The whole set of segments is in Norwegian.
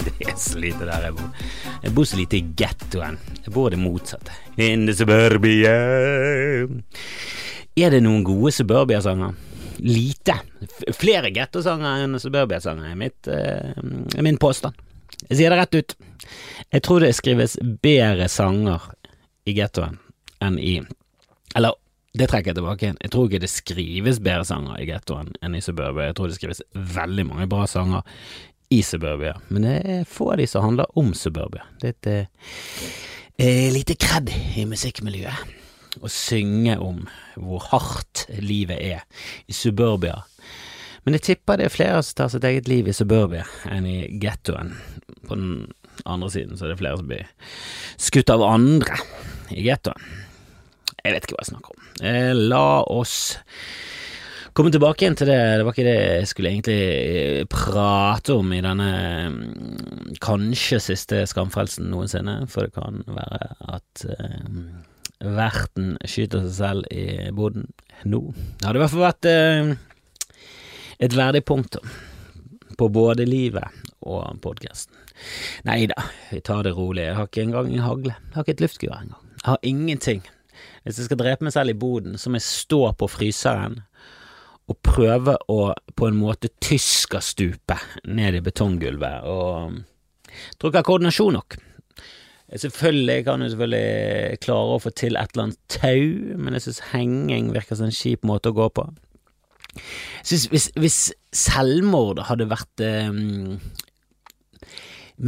Det er så lite der jeg bor. Jeg bor så lite i gettoen. Jeg bor det motsatte. In the suburbia. Er det noen gode suburbia-sanger? Lite. Flere gettosanger enn suburbia-sanger er mitt, eh, er min påstand. Jeg sier det rett ut. Jeg tror det skrives bedre sanger i gettoen enn i Eller, det trekker jeg tilbake igjen. Jeg tror ikke det skrives bedre sanger i gettoen enn i suburbia. Jeg tror det skrives veldig mange bra sanger i suburbia, men det er få av de som handler om suburbia. Det er et eh, lite kred i musikkmiljøet å synge om hvor hardt livet er i suburbia. Men jeg tipper det er flere som tar sitt eget liv i suburbia enn i gettoen. På den andre siden så er det flere som blir skutt av andre i gettoen. Jeg vet ikke hva jeg snakker om. Eh, la oss komme tilbake igjen til det. Det var ikke det jeg skulle egentlig eh, prate om i denne mm, kanskje siste Skamfrelsen noensinne, for det kan være at eh, verten skyter seg selv i boden nå. Det hadde i hvert fall vært eh, et verdig punktum på både livet og podkasten. Nei da, vi tar det rolig. Jeg har ikke engang en hagle. Jeg har ikke et luftgevær engang. Jeg har ingenting. Hvis jeg skal drepe meg selv i boden, så må jeg stå på fryseren og prøve å på en måte tyskerstupe ned i betonggulvet og jeg tror ikke jeg har koordinasjon nok. Selvfølgelig jeg kan jo selvfølgelig klare å få til et eller annet tau, men jeg synes henging virker som en kjip måte å gå på. Jeg synes hvis, hvis selvmord hadde vært eh,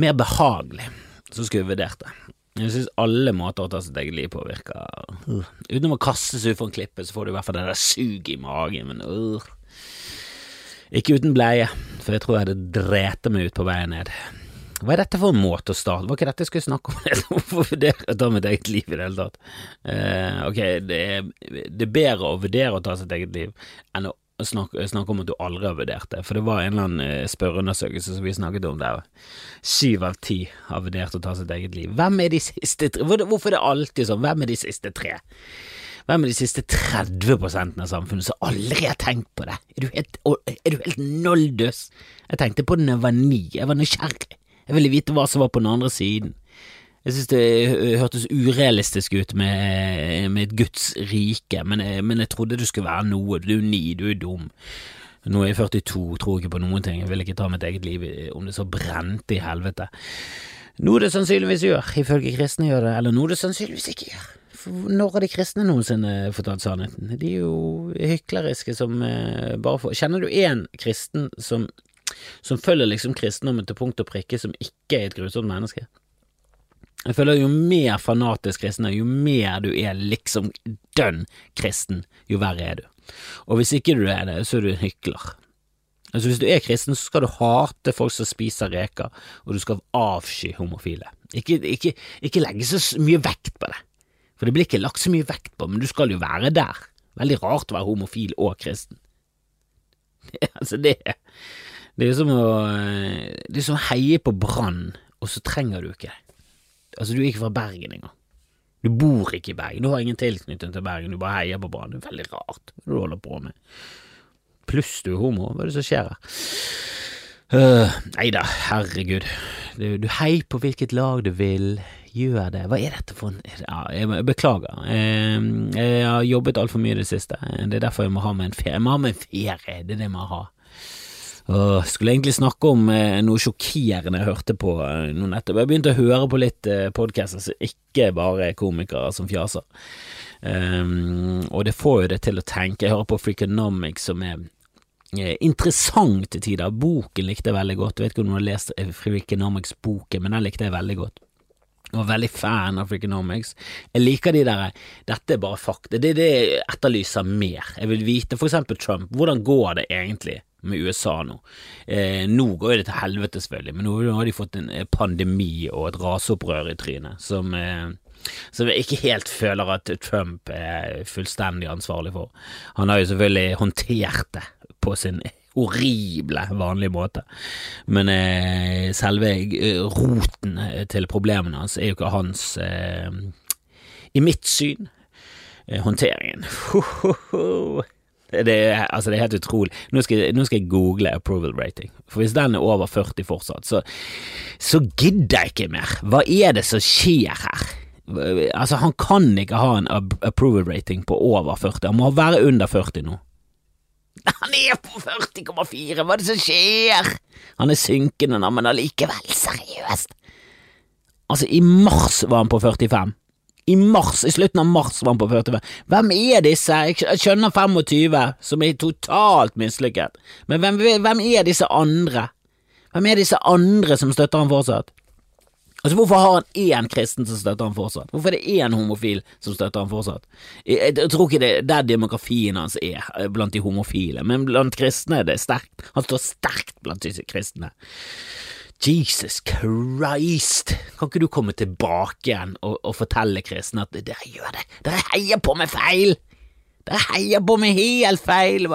mer behagelig, så skulle jeg vurdert det. Jeg synes alle måter å ta sitt eget liv på virker uh. Utenom å kastes ut for en klippe, så får du i hvert fall det der suget i magen, men uh. Ikke uten bleie, for jeg tror jeg hadde drept meg ut på veien ned. Hva er dette for en måte å starte? Var ikke dette jeg skulle snakke om? Hvorfor vurdere å ta mitt eget liv i det hele tatt? Uh, ok, det er, det er bedre å vurdere å ta sitt eget liv enn å snakke, snakk, om at du aldri har vurdert det, for det var en eller annen eh, spørreundersøkelse som vi snakket om der syv av ti har vurdert å ta sitt eget liv. Hvem er de siste tre? Hvorfor er det alltid sånn? Hvem er de siste tre? Hvem er de siste 30% av samfunnet som aldri har tenkt på det? Er du helt, er du helt noldus? Jeg tenkte på det da jeg var ni, jeg var nysgjerrig. Jeg ville vite hva som var på den andre siden. Jeg synes det hørtes urealistisk ut med, med et Guds rike, men jeg, men jeg trodde det skulle være noe. Du er ni, du er dum. Nå er jeg 42, tror ikke på noen ting. Jeg vil ikke ta mitt eget liv om det så brente i helvete. Noe det sannsynligvis gjør, ifølge kristne gjør det, eller noe det sannsynligvis ikke gjør. For når har de kristne noensinne fortalt sannheten? De er jo hykleriske som eh, bare får Kjenner du én kristen som, som følger liksom kristendommen til punkt og prikke, som ikke er et grusomt menneske? Jeg føler jo mer fanatisk kristen, jo mer du er liksom dønn kristen, jo verre er du. Og hvis ikke du er det, så er du en hykler. Altså Hvis du er kristen, så skal du hate folk som spiser reker, og du skal avsky homofile. Ikke, ikke, ikke legge så mye vekt på det, for det blir ikke lagt så mye vekt på, men du skal jo være der. Veldig rart å være homofil og kristen. altså, det, det er som å Det er som heie på Brann, og så trenger du ikke det. Altså, du er ikke fra Bergen engang. Du bor ikke i Bergen, du har ingen tilknytning til Bergen, du bare heier på Brann. Det er veldig rart hva du holder på med. Pluss du er homo, hva er det som skjer her? Uh, nei da, herregud. Du, du heier på hvilket lag du vil, gjør det. Hva er dette for en ja, Jeg jeg beklager. Eh, Jeg har jobbet altfor mye i det siste. Det er derfor jeg må ha med en ferie. Jeg må ha med en ferie, det er det jeg må ha. Åh, skulle egentlig snakke om eh, noe sjokkerende jeg hørte på eh, nå nettopp. Jeg begynte å høre på litt eh, podcaster som ikke bare er komikere som fjaser. Um, og det får jo det til å tenke. Jeg hører på Freakonomics som er interessant til tider. Boken likte jeg veldig godt. Jeg vet ikke om du har lest Freakonomics-boken, men den likte jeg veldig godt. Jeg var veldig fan av Freakonomics. Jeg liker de der Dette er bare fakta. Det er det jeg etterlyser mer. Jeg vil vite for eksempel Trump. Hvordan går det egentlig med USA nå? Eh, nå går det til helvete, selvfølgelig, men nå har de fått en eh, pandemi og et raseopprør i trynet som eh, som jeg ikke helt føler at Trump er fullstendig ansvarlig for. Han har jo selvfølgelig håndtert det på sin horrible, vanlige måte, men eh, selve eh, roten eh, til problemene hans er jo ikke hans, i mitt syn, håndteringen. Det er, altså det er helt utrolig. Nå skal, jeg, nå skal, jeg, google approval rating, for hvis den er over 40 fortsatt, så, så gidder jeg ikke mer. Hva er det som skjer her? Altså, han kan ikke ha en approval rating på over 40, han må være under 40 nå. Han er på 40,4, hva er det som skjer? Han er synkende nå, men allikevel, seriøst. Altså, i mars var han på 45. I mars, i slutten av mars var han på 45. Hvem er disse? Jeg skjønner 25, som er totalt mislykket, men hvem, hvem er disse andre? Hvem er disse andre som støtter han fortsatt? Altså, Hvorfor har han én kristen som støtter han fortsatt? Hvorfor er det én homofil som støtter han fortsatt? Jeg, jeg tror ikke det er der demografien hans er, eh, blant de homofile, men blant kristne er det sterkt. Han står sterkt blant disse kristne. Jesus Christ, kan ikke du komme tilbake igjen og, og fortelle kristne at dere gjør det, dere heier på meg feil, dere heier på meg helt feil.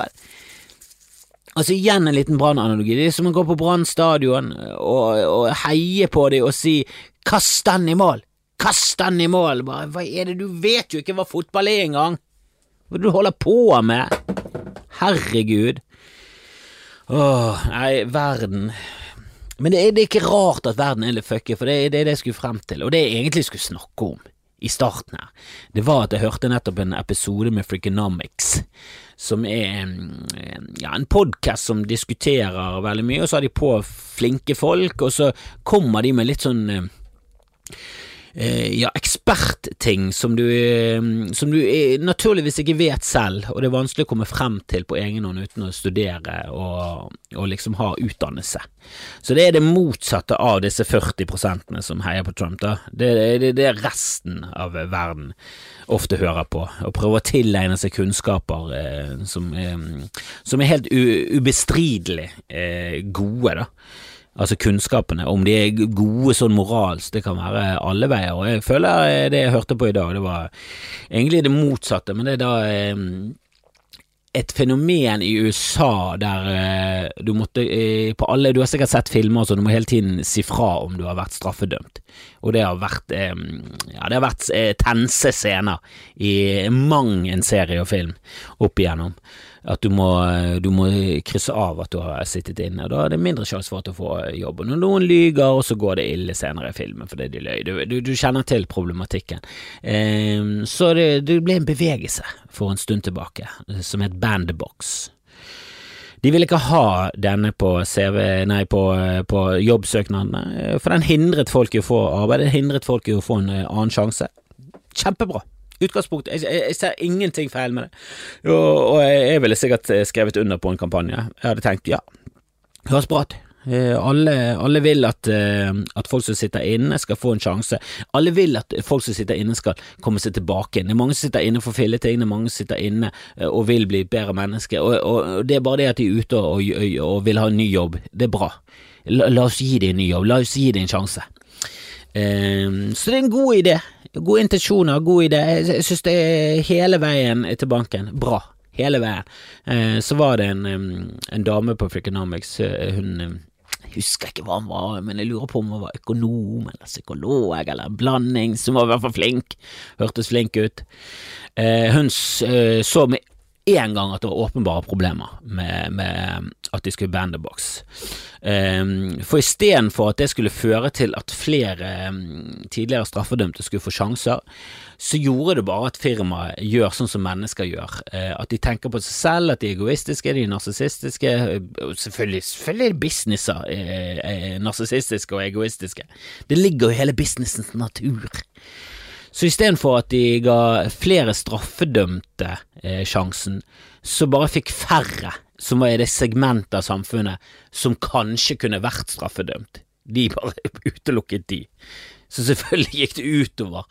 Altså Igjen en liten Brann-analogi. Det er som å gå på Brann stadion og, og, heie på dem og si 'kast den i mål', kast den i mål. Bare, hva er det, du vet jo ikke hva fotball er engang. Hva du holder på med? Herregud. Åh, nei, verden men det er, det er, ikke rart at verden er litt fucky, for det er det jeg skulle frem til, og det jeg egentlig skulle snakke om i starten her, det var at jeg hørte nettopp en episode med Freakonomics, som er ja, en podkast som diskuterer veldig mye, og så har de på flinke folk, og så kommer de med litt sånn Eh, ja, ekspertting som du, eh, som du naturligvis ikke vet selv, og det er vanskelig å komme frem til på egen hånd uten å studere og, og liksom ha utdannelse. Så det er det motsatte av disse 40 prosentene som heier på Trump. da. Det er det, resten av verden ofte hører på, og prøver å tilegne seg kunnskaper eh, som, eh, som, er helt ubestridelig eh, gode, da altså kunnskapene. Om de er gode sånn moralsk, det kan være alle veier. Og jeg føler det jeg hørte på i dag, det var egentlig det motsatte, men det er da eh, et fenomen i USA der eh, du måtte eh, på alle Du har sikkert sett filmer, så du må hele tiden si fra om du har vært straffedømt. Og det har vært eh, Ja, det har vært eh, tense scener i mang en serie og film opp igjennom at du må, du må, krysse av at du har sittet inne. Da er det mindre sjanse for at du får jobb. Og når noen lyger, og så går det ille senere i filmen fordi de løy. Du, du, du kjenner til problematikken. Eh, så det, det, ble en bevegelse for en stund tilbake som het Bandbox. De ville ikke ha denne på CV, nei, på, på jobbsøknadene, for den hindret folk i å få arbeid, den hindret folk i å få en annen sjanse. Kjempebra. Utgangspunktet jeg, jeg, jeg, ser ingenting feil med det, og, og jeg ville sikkert eh, skrevet under på en kampanje. Jeg hadde tenkt ja, høres bra ut. Eh, alle, alle, vil at, eh, at, folk som sitter inne skal få en sjanse. Alle vil at folk som sitter inne skal komme seg tilbake. Det er mange som sitter inne for filleting, det er mange som sitter inne og vil bli bedre mennesker. Og, og, Det er bare det at de er ute og, og, vil ha en ny jobb. Det er bra. La, la oss gi dem en ny jobb, la oss gi dem en sjanse. Um, så det er en god idé. Gode intensjoner, god idé. Jeg synes det er hele veien til banken. Bra. Hele veien. Uh, så var det en, en dame på Freakonomics, uh, hun jeg husker ikke hva hun var, men jeg lurer på om hun var økonom eller psykolog eller en blanding, som var i hvert fall flink. Hørtes flink ut. Eh, hun så med én gang at det var åpenbare problemer med, med at de skulle bande box. Um, for istedenfor at det skulle føre til at flere um, tidligere straffedømte skulle få sjanser, så gjorde det bare at firmaet gjør sånn som mennesker gjør. Uh, at de tenker på seg selv, at de er egoistiske, de er narsissistiske. Uh, selvfølgelig, selvfølgelig er businesser uh, narsissistiske og egoistiske. Det ligger jo i hele businessens natur. Så istedenfor at de ga flere straffedømte eh, sjansen, så bare fikk færre som var i det segmentet av samfunnet som kanskje kunne vært straffedømt. De bare utelukket de. Så selvfølgelig gikk det utover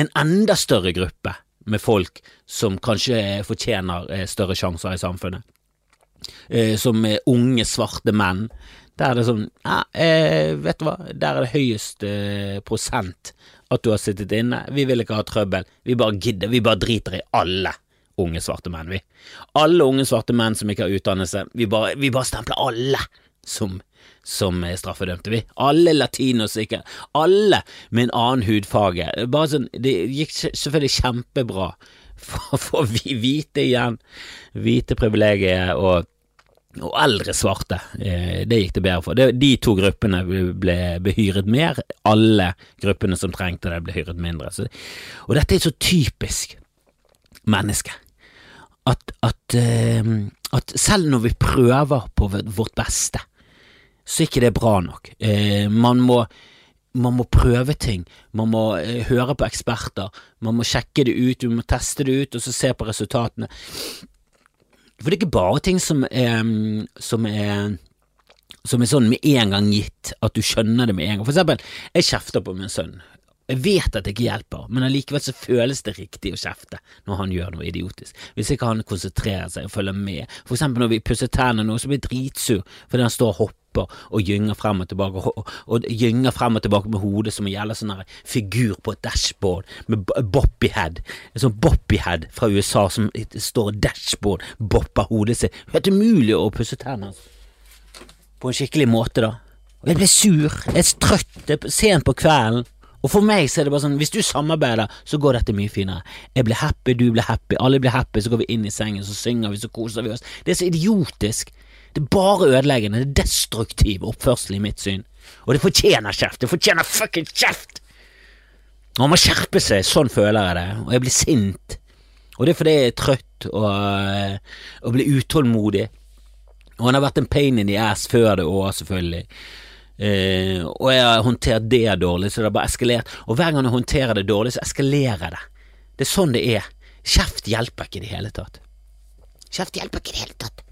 en enda større gruppe med folk som kanskje fortjener eh, større sjanser i samfunnet. Eh, som unge, svarte menn. Der er det sånn ja, eh, Vet du hva, der er det høyest prosent at du har sittet inne. Vi vil ikke ha trøbbel. Vi bare gidder. Vi bare driter i alle unge svarte menn, vi. Alle unge svarte menn som ikke har utdannelse. Vi bare, vi bare stempler alle som, som straffedømte, vi. Alle latinos ikke. Alle med en annen hudfarge. Bare sånn, Det gikk selvfølgelig kjempebra for hvite igjen, hvite privilegier og, og eldre svarte. Eh, det gikk det bedre for. De to gruppene ble behyret mer, alle gruppene som trengte det, ble hyret mindre. Og dette er så typisk menneske. At, at, uh, at, selv når vi prøver på vårt beste, så er ikke det bra nok. Uh, man må man må prøve ting, man må eh, høre på eksperter, man må sjekke det ut, man må teste det ut, og så se på resultatene. For det er ikke bare ting som er, som er, som er sånn med en gang gitt, at du skjønner det med en gang. For eksempel, jeg kjefter på min sønn. Jeg vet at det ikke hjelper, men allikevel så føles det riktig å kjefte når han gjør noe idiotisk, hvis ikke han konsentrerer seg og følger med. For eksempel når vi pusser tennene nå, så blir jeg dritsur fordi han står og hopper og gynger frem og tilbake, og, og gynger frem og tilbake med hodet som en gjelder sånn figur på et dashboard med boppyhead, en sånn boppyhead fra USA som står dashboard, bopper hodet sitt. Helt umulig å pusse tennene på en skikkelig måte, da. Og jeg ble sur, jeg er trøtt, det er sent på kvelden. Og for meg så er det bare sånn, hvis du samarbeider, så går dette mye finere. Jeg blir happy, du blir happy, alle blir happy, så går vi inn i sengen, så synger vi, så koser vi oss. Det er så idiotisk. Det er bare ødeleggende, det er destruktiv oppførsel i mitt syn. Og det fortjener kjeft, det fortjener fucking kjeft! Man må skjerpe seg, sånn føler jeg det, og jeg blir sint. Og det er fordi jeg er trøtt og, eh, og blir utålmodig. Og han har vært en pain in the ass før det òg, selvfølgelig. Uh, og jeg har håndtert det dårlig, så det har bare eskalert. Og hver gang jeg håndterer det dårlig, så eskalerer det. Det er sånn det er. Kjeft hjelper ikke i det hele tatt. Kjeft hjelper ikke i det hele tatt.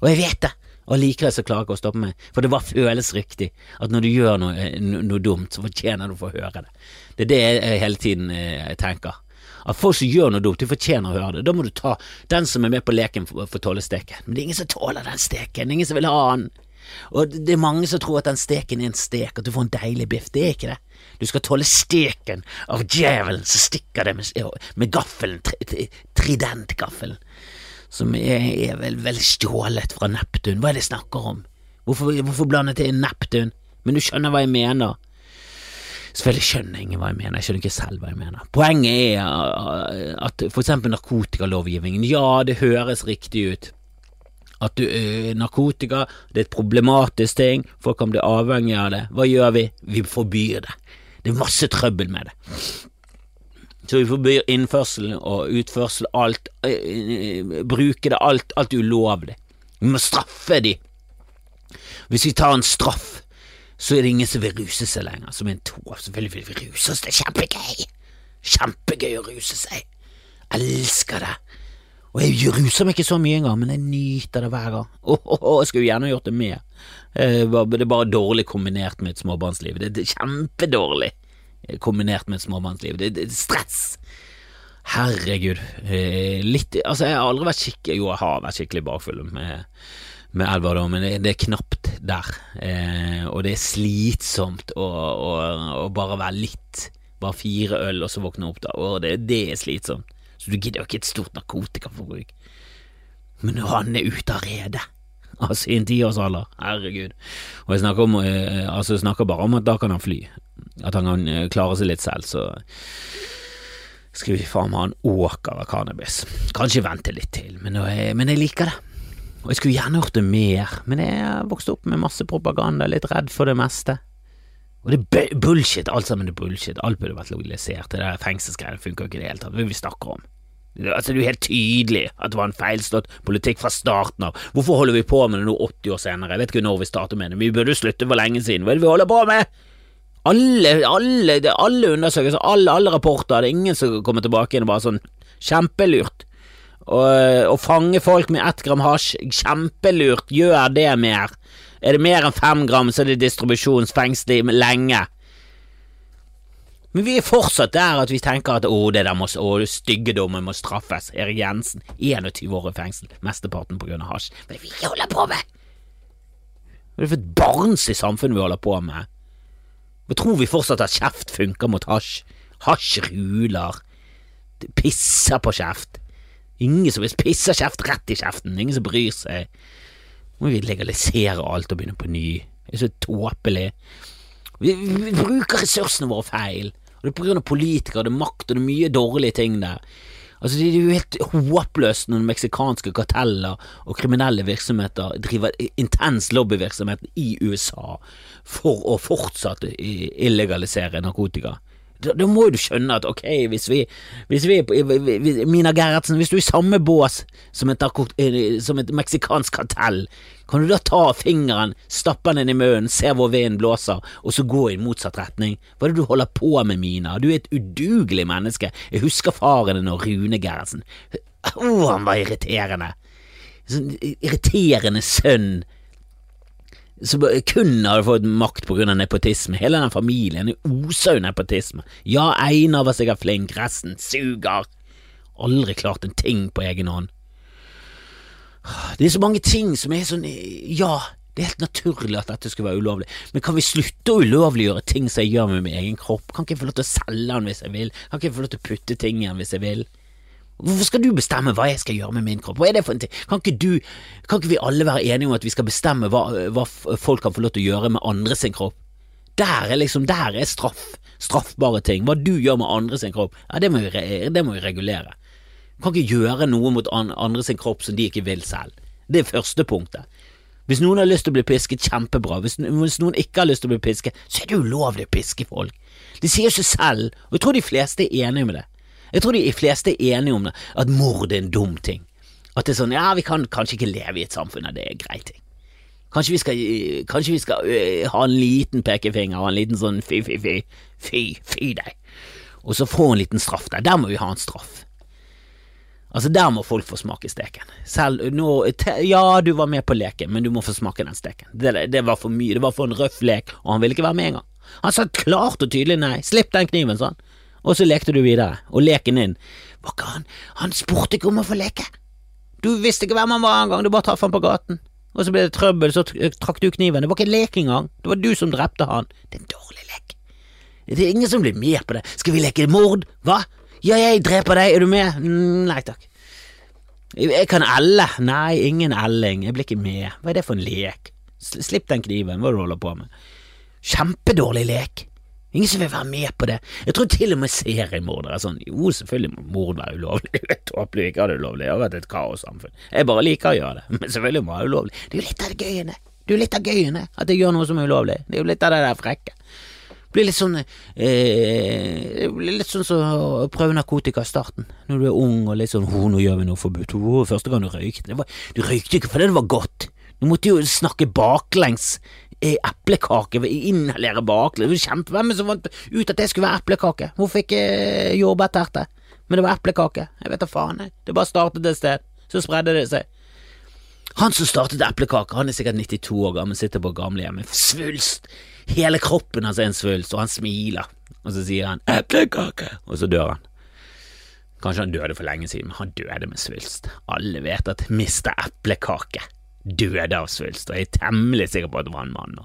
Og jeg vet det. Og likevel så klarer jeg ikke å stoppe meg, for det bare føles riktig at når du gjør noe, eh, noe dumt, så fortjener du å få høre det. Det er det jeg hele tiden jeg tenker. At folk som gjør noe dumt, de fortjener å høre det. Da må du ta den som er med på leken, for, å tåle steken. Men det er ingen som tåler den steken. Ingen som vil ha den. Og det er mange som tror at den steken er en stek, at du får en deilig biff. Det er ikke det. Du skal tåle steken av djevelen som stikker det med, med gaffelen, tri, tridentgaffelen, som er, er, vel, vel stjålet fra Neptun. Hva er det jeg snakker om? Hvorfor, hvorfor blander jeg til Neptun? Men du skjønner hva jeg mener. Selvfølgelig skjønner jeg ikke hva jeg mener, jeg skjønner ikke selv hva jeg mener. Poenget er at for eksempel narkotikalovgivningen, ja, det høres riktig ut at du, øh, narkotika det er et problematisk ting, folk kan bli avhengig av det. Hva gjør vi? Vi forbyr det. Det er masse trøbbel med det. Så vi forbyr innførsel og utførsel, alt, øh, bruke det, alt, alt ulovlig. Vi må straffe de. Hvis vi tar en straff, så er det ingen som vil ruse seg lenger, som en tov. Selvfølgelig vil vi ruse oss, det er kjempegøy. Kjempegøy å ruse seg. Elsker det. Og jeg ruser meg ikke så mye engang, men jeg nyter det hver gang. Oh, oh, oh, jeg skulle gjerne gjort det mer. Eh, det er bare dårlig kombinert med et småbarnsliv. Det er kjempedårlig kombinert med et småbarnsliv. Det er stress. Herregud. Eh, litt Altså, jeg har aldri vært skikkelig Jo, jeg har vært skikkelig bakfull med, med Elva, men det, det, er knapt der. Eh, og det er slitsomt å, å, å bare være litt. Bare fire øl, og så våkne opp, da. Og det, det er slitsomt. Så du gidder jo ikke et stort narkotikaforbruk. Men han er ute av redet, altså i en tiårsalder, herregud Og jeg snakker, om, eh, altså jeg snakker bare om at da kan han fly, at han kan eh, klare seg litt selv, så skal vi faen meg ha en åker av cannabis. Kanskje vente litt til, men jeg, men jeg liker det. Og jeg skulle gjerne gjort det mer, men jeg har vokst opp med masse propaganda, litt redd for det meste. Og det er bullshit, alt sammen er bullshit, alt burde vært legalisert, det der fengselsgreiene funker jo ikke i det hele tatt, hva vi snakker om? Altså, det er jo helt tydelig at det var en feilslått politikk fra starten av. Hvorfor holder vi på med det nå 80 år senere? Jeg vet ikke når vi starter med det, vi burde slutte for lenge siden. Hva er det vi holder på med? Alle, alle, alle undersøkelser, alle, alle rapporter, det er ingen som kommer tilbake igjen og bare sånn Kjempelurt. Å fange folk med ett gram hasj, kjempelurt, gjør det mer. Er det mer enn fem gram, så er det distribusjonsfengsel lenge. Men vi er fortsatt der at vi tenker at å, det der må, å, styggedommen må straffes. Erik Jensen, 21 år i fengsel, mesteparten på grunn av hasj. Hva er det vi holder på med? Hva er det for et barnslig samfunn vi holder på med? Hva tror vi fortsatt at kjeft funker mot hasj? Hasj ruler. Pisser på kjeft. Ingen som vil pisse kjeft rett i kjeften. Ingen som bryr seg. Nå må vi legalisere alt og begynne på ny. Det er så tåpelig. Vi, vi bruker ressursene våre feil. Og Det er på grunn av politikere, det er makt og det er mye dårlige ting der. Altså, Det er jo helt håpløst når meksikanske karteller og kriminelle virksomheter driver intens lobbyvirksomhet i USA for å fortsatt illegalisere narkotika. Da, da, må jo du skjønne at ok, hvis vi, hvis vi Mina Gerhardsen, hvis du er i samme bås som et, eh, som et meksikansk kartell, kan du da ta fingeren, stappe den inn i munnen, se hvor vinden blåser, og så gå i motsatt retning? Hva er det du holder på med, Mina? Du er et udugelig menneske. Jeg husker faren din og Rune Gerhardsen. Å, oh, han var irriterende. Sånn irriterende sønn Så kun hadde fått makt på grunn av nepotisme. Hele den familien er oser jo nepotisme. Ja, Einar var sikkert flink, resten suger. Aldri klart en ting på egen hånd. Det er så mange ting som er sånn Ja, det er helt naturlig at dette skulle være ulovlig, men kan vi slutte å ulovliggjøre ting som jeg gjør med min egen kropp? Kan ikke jeg få lov til å selge den hvis jeg vil? Kan ikke jeg få lov til å putte ting i den hvis jeg vil? Hvorfor skal du bestemme hva jeg skal gjøre med min kropp? Hva er det for en ting? Kan ikke du, kan ikke vi alle være enige om at vi skal bestemme hva, hva folk kan få lov til å gjøre med andre sin kropp? Der er liksom, der er straff, straffbare ting. Hva du gjør med andre sin kropp, ja, det må vi, det må vi regulere. Kan ikke gjøre noe mot andre sin kropp som de ikke vil selv. Det er første punktet. Hvis noen har lyst til å bli pisket, kjempebra. Hvis, noen ikke har lyst til å bli pisket, så er det ulovlig å piske folk. De sier seg selv, og jeg tror de fleste er enige med det. Jeg tror de fleste er enige om det, at mord er en dum ting. At det er sånn, ja, vi kan kanskje ikke leve i et samfunn der det er greit ting. Kanskje vi skal, kanskje vi skal øh, ha en liten pekefinger og en liten sånn fy, fy, fy, fy, fy deg, og så få en liten straff der. Der må vi ha en straff. Altså, der må folk få smake steken. Selv nå Ja, du var med på leken, men du må få smake den steken. Det, det var for mye, det var for en røff lek, og han ville ikke være med engang. Han sa klart og tydelig nei, slipp den kniven, sånn. Og så lekte du videre, og leken din Var ikke han Han spurte ikke om å få leke. Du visste ikke hvem han var engang, du bare traff han på gaten. Og så ble det trøbbel, så trakk du kniven. Det var ikke en lek engang, det var du som drepte han. Det er en dårlig lek. Det er ingen som blir med på det. Skal vi leke mord? Hva? Ja, jeg dreper deg, er du med? Mm, nei takk. Jeg kan elle. Nei, ingen elling, jeg blir ikke med. Hva er det for en lek? Slipp den kniven, hva er det du holder på med? Kjempedårlig lek. Ingen som vil være med på det. Jeg tror til og med seriemordere er sånn Jo, selvfølgelig må mord være ulovlig. Det er tåpelig ikke ha det ulovlig. Det har vært et kaossamfunn. Jeg bare liker å gjøre det, men selvfølgelig må det være ulovlig. Det er jo litt av det gøyene. Det er jo litt av gøyene at jeg gjør noe som er ulovlig. Det er jo litt av det der frekke. Blir litt sånn eh, blir litt sånn som å prøve narkotika i starten. Når du er ung og litt sånn Å, nå gjør vi noe forbudt. Å, første gang du røykte. du røykte ikke fordi det var godt. Du måtte jo snakke baklengs eplekake, inhalere baklengs. Kjempe, hvem som fant ut at det skulle være eplekake? Hvorfor ikke eh, jordbærterte? Men det var eplekake. Jeg vet da faen, jeg. Det bare startet et sted, så spredde det seg. Han som startet eplekake, han er sikkert 92 år gammel, sitter på gamlehjemmet, svulst. Hele kroppen hans er en svulst, og han smiler. Og så sier han 'eplekake', og så dør han. Kanskje han døde for lenge siden, men han døde med svulst. Alle vet at Mr. eplekake døde av svulst, og jeg er temmelig sikker på at det var en mann.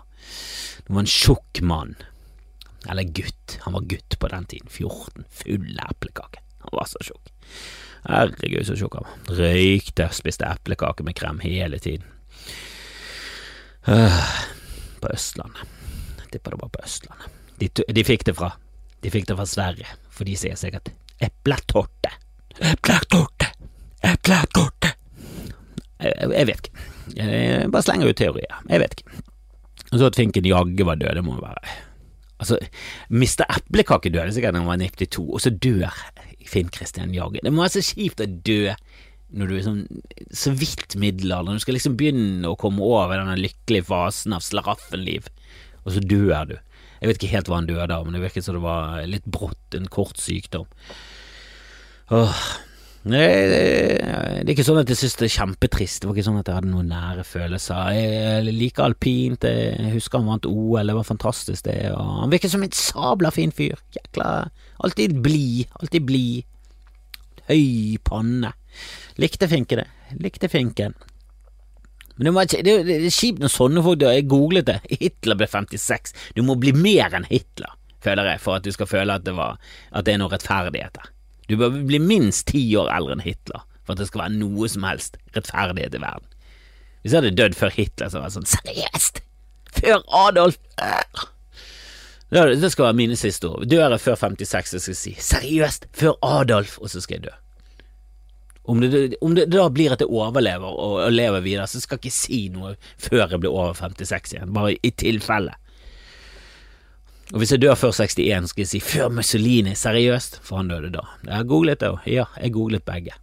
Det var en tjukk mann. Eller gutt. Han var gutt på den tiden. 14. Full eplekake. Han var så tjukk. Herregud, så tjukk han var. Røykte, spiste eplekake med krem hele tiden. Uh, på Østlandet. Tipper det var på Østlandet. De, de, fikk det fra De fikk det fra Sverige, for de sier sikkert epletorte. Epletorte. Epletorte. Jeg, jeg vet ikke. Jeg bare slenger ut teorier. Jeg vet ikke. Og så at Finken jaggu var død, det må være Altså, Mr. Eplekake døde sikkert da han var 92, og så dør Finn Christian Jagge. Det må være så kjipt å dø når du er sånn så vidt middelalderen. Du skal liksom begynne å komme over denne lykkelige fasen av slaraffenliv, og så dør du. Jeg vet ikke helt hva han døde av, men det virket som det var litt brått, en kort sykdom. Åh, det, det, er ikke sånn at jeg synes det er kjempetrist. Det var ikke sånn at jeg hadde noen nære følelser. Jeg liker alpint, jeg husker han vant OL, det var fantastisk, det. Og han virker som en sabla fin fyr. Jækla Alltid blid, alltid blid. Høy panne. Likte Finke det. Likte Finken. Men det, var, det, det, er kjipt når sånne folk Jeg googlet det. Hitler ble 56. Du må bli mer enn Hitler, føler jeg, for at du skal føle at det, var, at er noe rettferdighet der. Du bør bli minst ti år eldre enn Hitler for at det skal være noe som helst rettferdighet i verden. Hvis jeg hadde dødd før Hitler, så var vært sånn seriøst! Før Adolf! Det skal være mine siste ord. Dør jeg før 56, så skal jeg si seriøst, før Adolf, og så skal jeg dø. Om det, om det da blir at jeg overlever og, og lever videre, så skal jeg ikke si noe før jeg blir over 56 igjen, bare i tilfelle. Og hvis jeg dør før 61, skal jeg si før Mussolini, seriøst, for han døde da. Jeg har googlet det òg, ja, jeg googlet begge.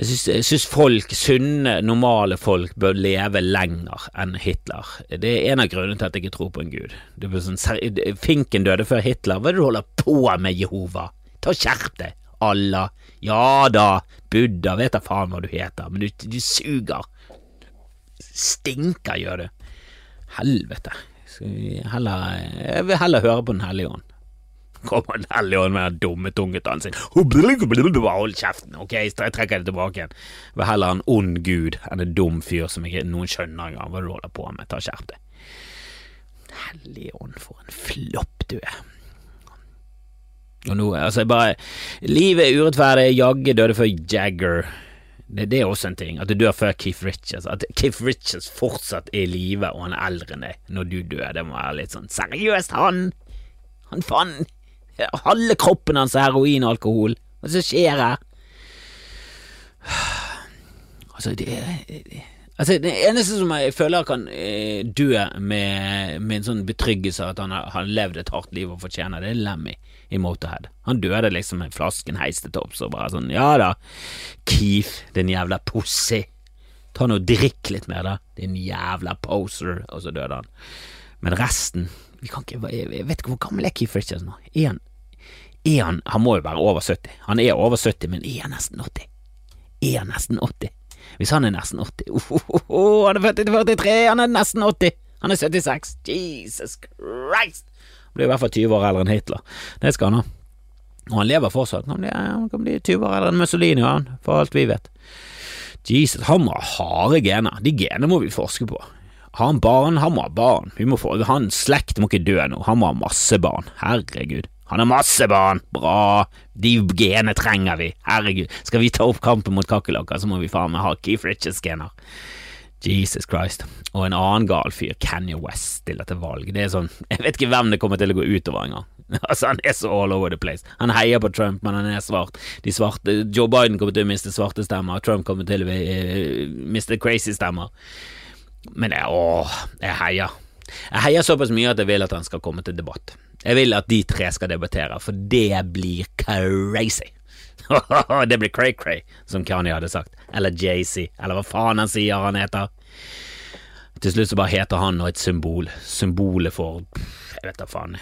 Jeg syns, folk, sunne, normale folk, bør leve lenger enn Hitler. Det er en av grunnene til at jeg ikke tror på en gud. Sånn, Finken døde før Hitler, hva er det du holder på med, Jehova? Ta Skjerp deg, Allah. Ja da, Buddha, vet da faen hva du heter, men du, du suger. Stinker, gjør du. Helvete. Heller, jeg vil heller høre på Den hellige ånd. Kommer Den hellige ånd med den dumme tungetann sin Hold kjeften, ok, jeg trekker det tilbake igjen. Jeg vil heller en ond gud enn en dum fyr som ikke noen skjønner engang hva du holder på med. Ta skjerp deg. Hellige ånd, for en flopp du er. Og nå, altså, bare Livet er urettferdig, Jagge døde før Jagger. Det, det, er også en ting, at du dør før Keith Richards. At Keith Richards fortsatt er i live, og han er eldre enn deg når du dør. Det må være litt sånn Seriøst, han! Han fant Halve kroppen hans er heroin og alkohol. Hva som skjer her? Altså, det, altså, det eneste som jeg føler kan eh, dø med, med, en sånn betryggelse at han har, har levd et hardt liv og fortjener, det er Lemmy i Motorhead. Han døde liksom med flasken heiste til topps og bare sånn Ja da, Keith, din jævla pussy. Ta nå drikk litt mer, da, din jævla poser. Og så døde han. Men resten vi kan ikke, Jeg vet ikke hvor gammel er Keith Richards nå? Er han, er han Han må jo være over 70. Han er over 70, men er han nesten 80? Er han nesten 80? Hvis han er nesten 80 oh, oh, oh, Han er født i 43, han er nesten 80! Han er 76. Jesus Christ! Blir i hvert fall 20 år eldre enn Hitler. Det skal han ha. Og han lever fortsatt. Han, blir, kan bli 20 år eldre enn Mussolini, han, for alt vi vet. Jesus, han må ha harde gener. De genene må vi forske på. Har han barn? Han må ha barn. Vi må få, han slekt må ikke dø nå. Han må ha masse barn. Herregud. Han har masse barn. Bra. De genene trenger vi. Herregud. Skal vi ta opp kampen mot kakerlakker, så må vi faen meg ha Keith Richards-gener. Jesus Christ. Og en annen gal fyr, Kanye West, stiller til valg. Det er sånn Jeg vet ikke hvem det kommer til å gå utover engang. Altså, han er så all over the place. Han heier på Trump, men han er svart. De svarte Joe Biden kommer til å miste svarte stemmer, Trump kommer til å uh, miste crazy stemmer. Men jeg, åh, jeg heier. Jeg heier såpass mye at jeg vil at han skal komme til debatt. Jeg vil at de tre skal debattere, for det blir crazy. det blir cray-cray, som Kanye hadde sagt. Eller JC, eller hva faen han sier han heter. Til slutt så bare heter han nå et symbol. Symbolet for Jeg vet da faen.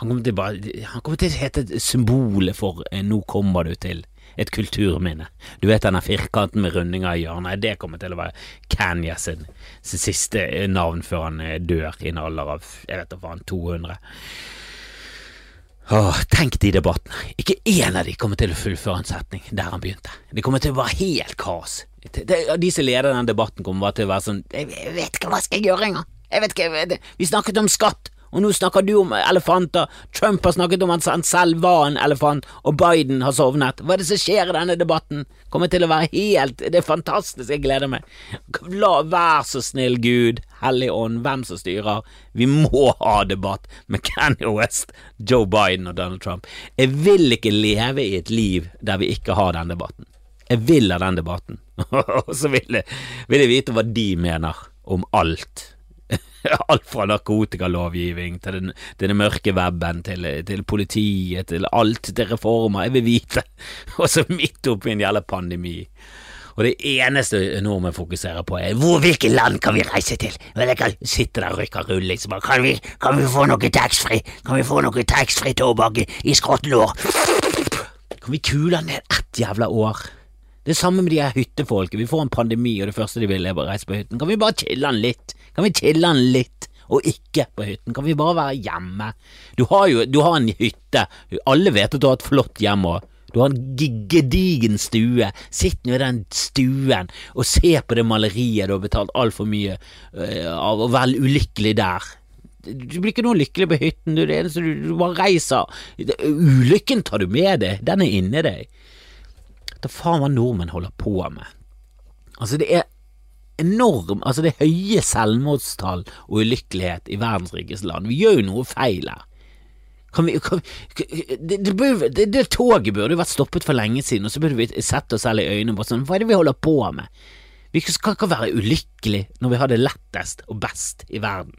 Han kommer til, bare, han kommer til å hete symbolet for eh, Nå kommer du til et kulturminne. Du vet denne firkanten med rundinger i hjørnet, det kommer til å være Kanye sin, siste navn før han eh, dør i en alder av jeg vet da faen 200. Åh, tenk de debattene. Ikke én av de kommer til å fullføre en setning der han begynte. Det kommer til å være helt kaos. De som leder den debatten, kommer bare til å være sånn Jeg vet ikke hva jeg skal gjøre engang. Jeg vet ikke, Vi snakket om skatt. Og nå snakker du om elefanter. Trump har snakket om at han selv var en elefant, og Biden har sovnet. Hva er det som skjer i denne debatten? Kommer til å være helt Det er fantastisk, jeg gleder meg. La, vær så snill, Gud, Hellig Ånd, hvem som styrer. Vi må ha debatt med Kanye West, Joe Biden og Donald Trump. Jeg vil ikke leve i et liv der vi ikke har den debatten. Jeg vil ha den debatten. Og så vil jeg, vil jeg vite hva de mener om alt Alt fra narkotikalovgivning til den, til den mørke weben, til, til, politiet, til alt, til reformer. Jeg vil vite. Og så midt oppi en jævla pandemi. Og det eneste nordmenn fokuserer på, er hvor, hvilke land kan vi reise til? Jeg kan sitte der og rykke rull, liksom. Kan vi, kan vi få noe taxfree? Kan vi få noe taxfree tobakk i, skråttlår? Kan vi kule ned ett jævla år? Det er samme med de her hyttefolket. Vi får en pandemi, og det første de vil, er bare reise på hytten. Kan vi bare chille den litt? Kan vi chille den litt, og ikke på hytten? Kan vi bare være hjemme? Du har jo du har en hytte, alle vet at du har et flott hjem òg. Du har en gedigen stue. Sitt nå i den stuen og se på det maleriet du har betalt altfor mye uh, av, og vær ulykkelig der. Du blir ikke noe lykkelig på hytten, du, det eneste du, du bare reiser. Ulykken tar du med deg, den er inni deg. Hva faen hva nordmenn holder på med? Altså, det er enorm Altså, det er høye selvmordstall og ulykkelighet i verdens rikeste land. Vi gjør jo noe feil her. Kan vi, kan, det, det, burde, det, det toget burde vært stoppet for lenge siden, og så burde vi sett oss selv i øynene og sånn, hva er det vi holder på med? Vi skal ikke være ulykkelige når vi har det lettest og best i verden.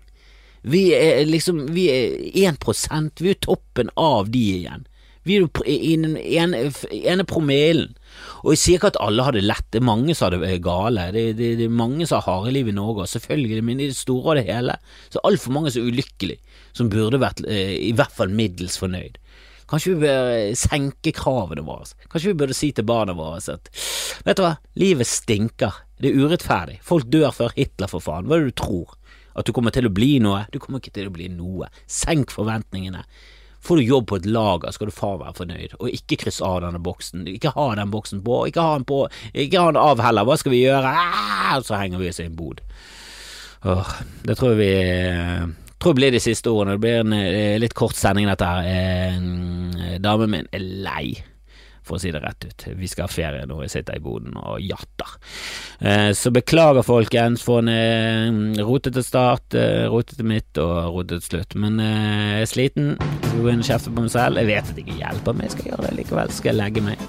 Vi er liksom, vi er 1% vi er toppen av de igjen. Vi er jo i den ene promillen. Og jeg sier ikke at alle har det lett, det er mange som har det gale, det, det, det er mange som har harde liv i Norge, selvfølgelig, men i det store og det hele så er altfor mange så ulykkelige, som burde vært eh, i hvert fall middels fornøyd. Kanskje vi bør eh, senke kravene våre, kanskje vi burde si til barna våre at vet du hva, livet stinker, det er urettferdig, folk dør før Hitler, for faen, hva er det du tror? At du kommer til å bli noe? Du kommer ikke til å bli noe. Senk forventningene. Får du jobb på et lager, skal du faen være fornøyd, og ikke kryss av denne boksen. Ikke ha den boksen på, ikke ha den på, ikke ha den av heller. Hva skal vi gjøre? Ah, så henger vi oss i en bod. Åh, det tror vi tror det blir de siste ordene. Det blir en eh, litt kort sending, dette her. Eh, damen min er lei for å si det rett ut. Vi skal ha ferie nå, jeg sitter i boden og jatter. Eh, så beklager, folkens, for en eh, rotete start, eh, rotete midt og rotete slutt. Men jeg er sliten, skal gå inn og kjefte på meg selv. Jeg vet at det ikke hjelper, men jeg skal gjøre det likevel. Skal jeg legge meg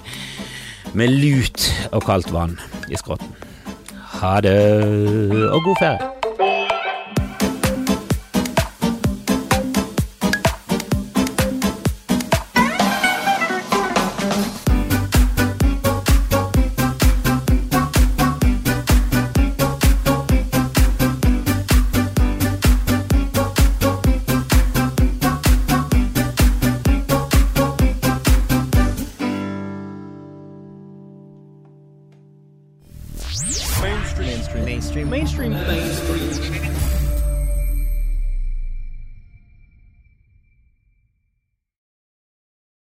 med lut og kaldt vann i skrotten. Ha det, og god ferie.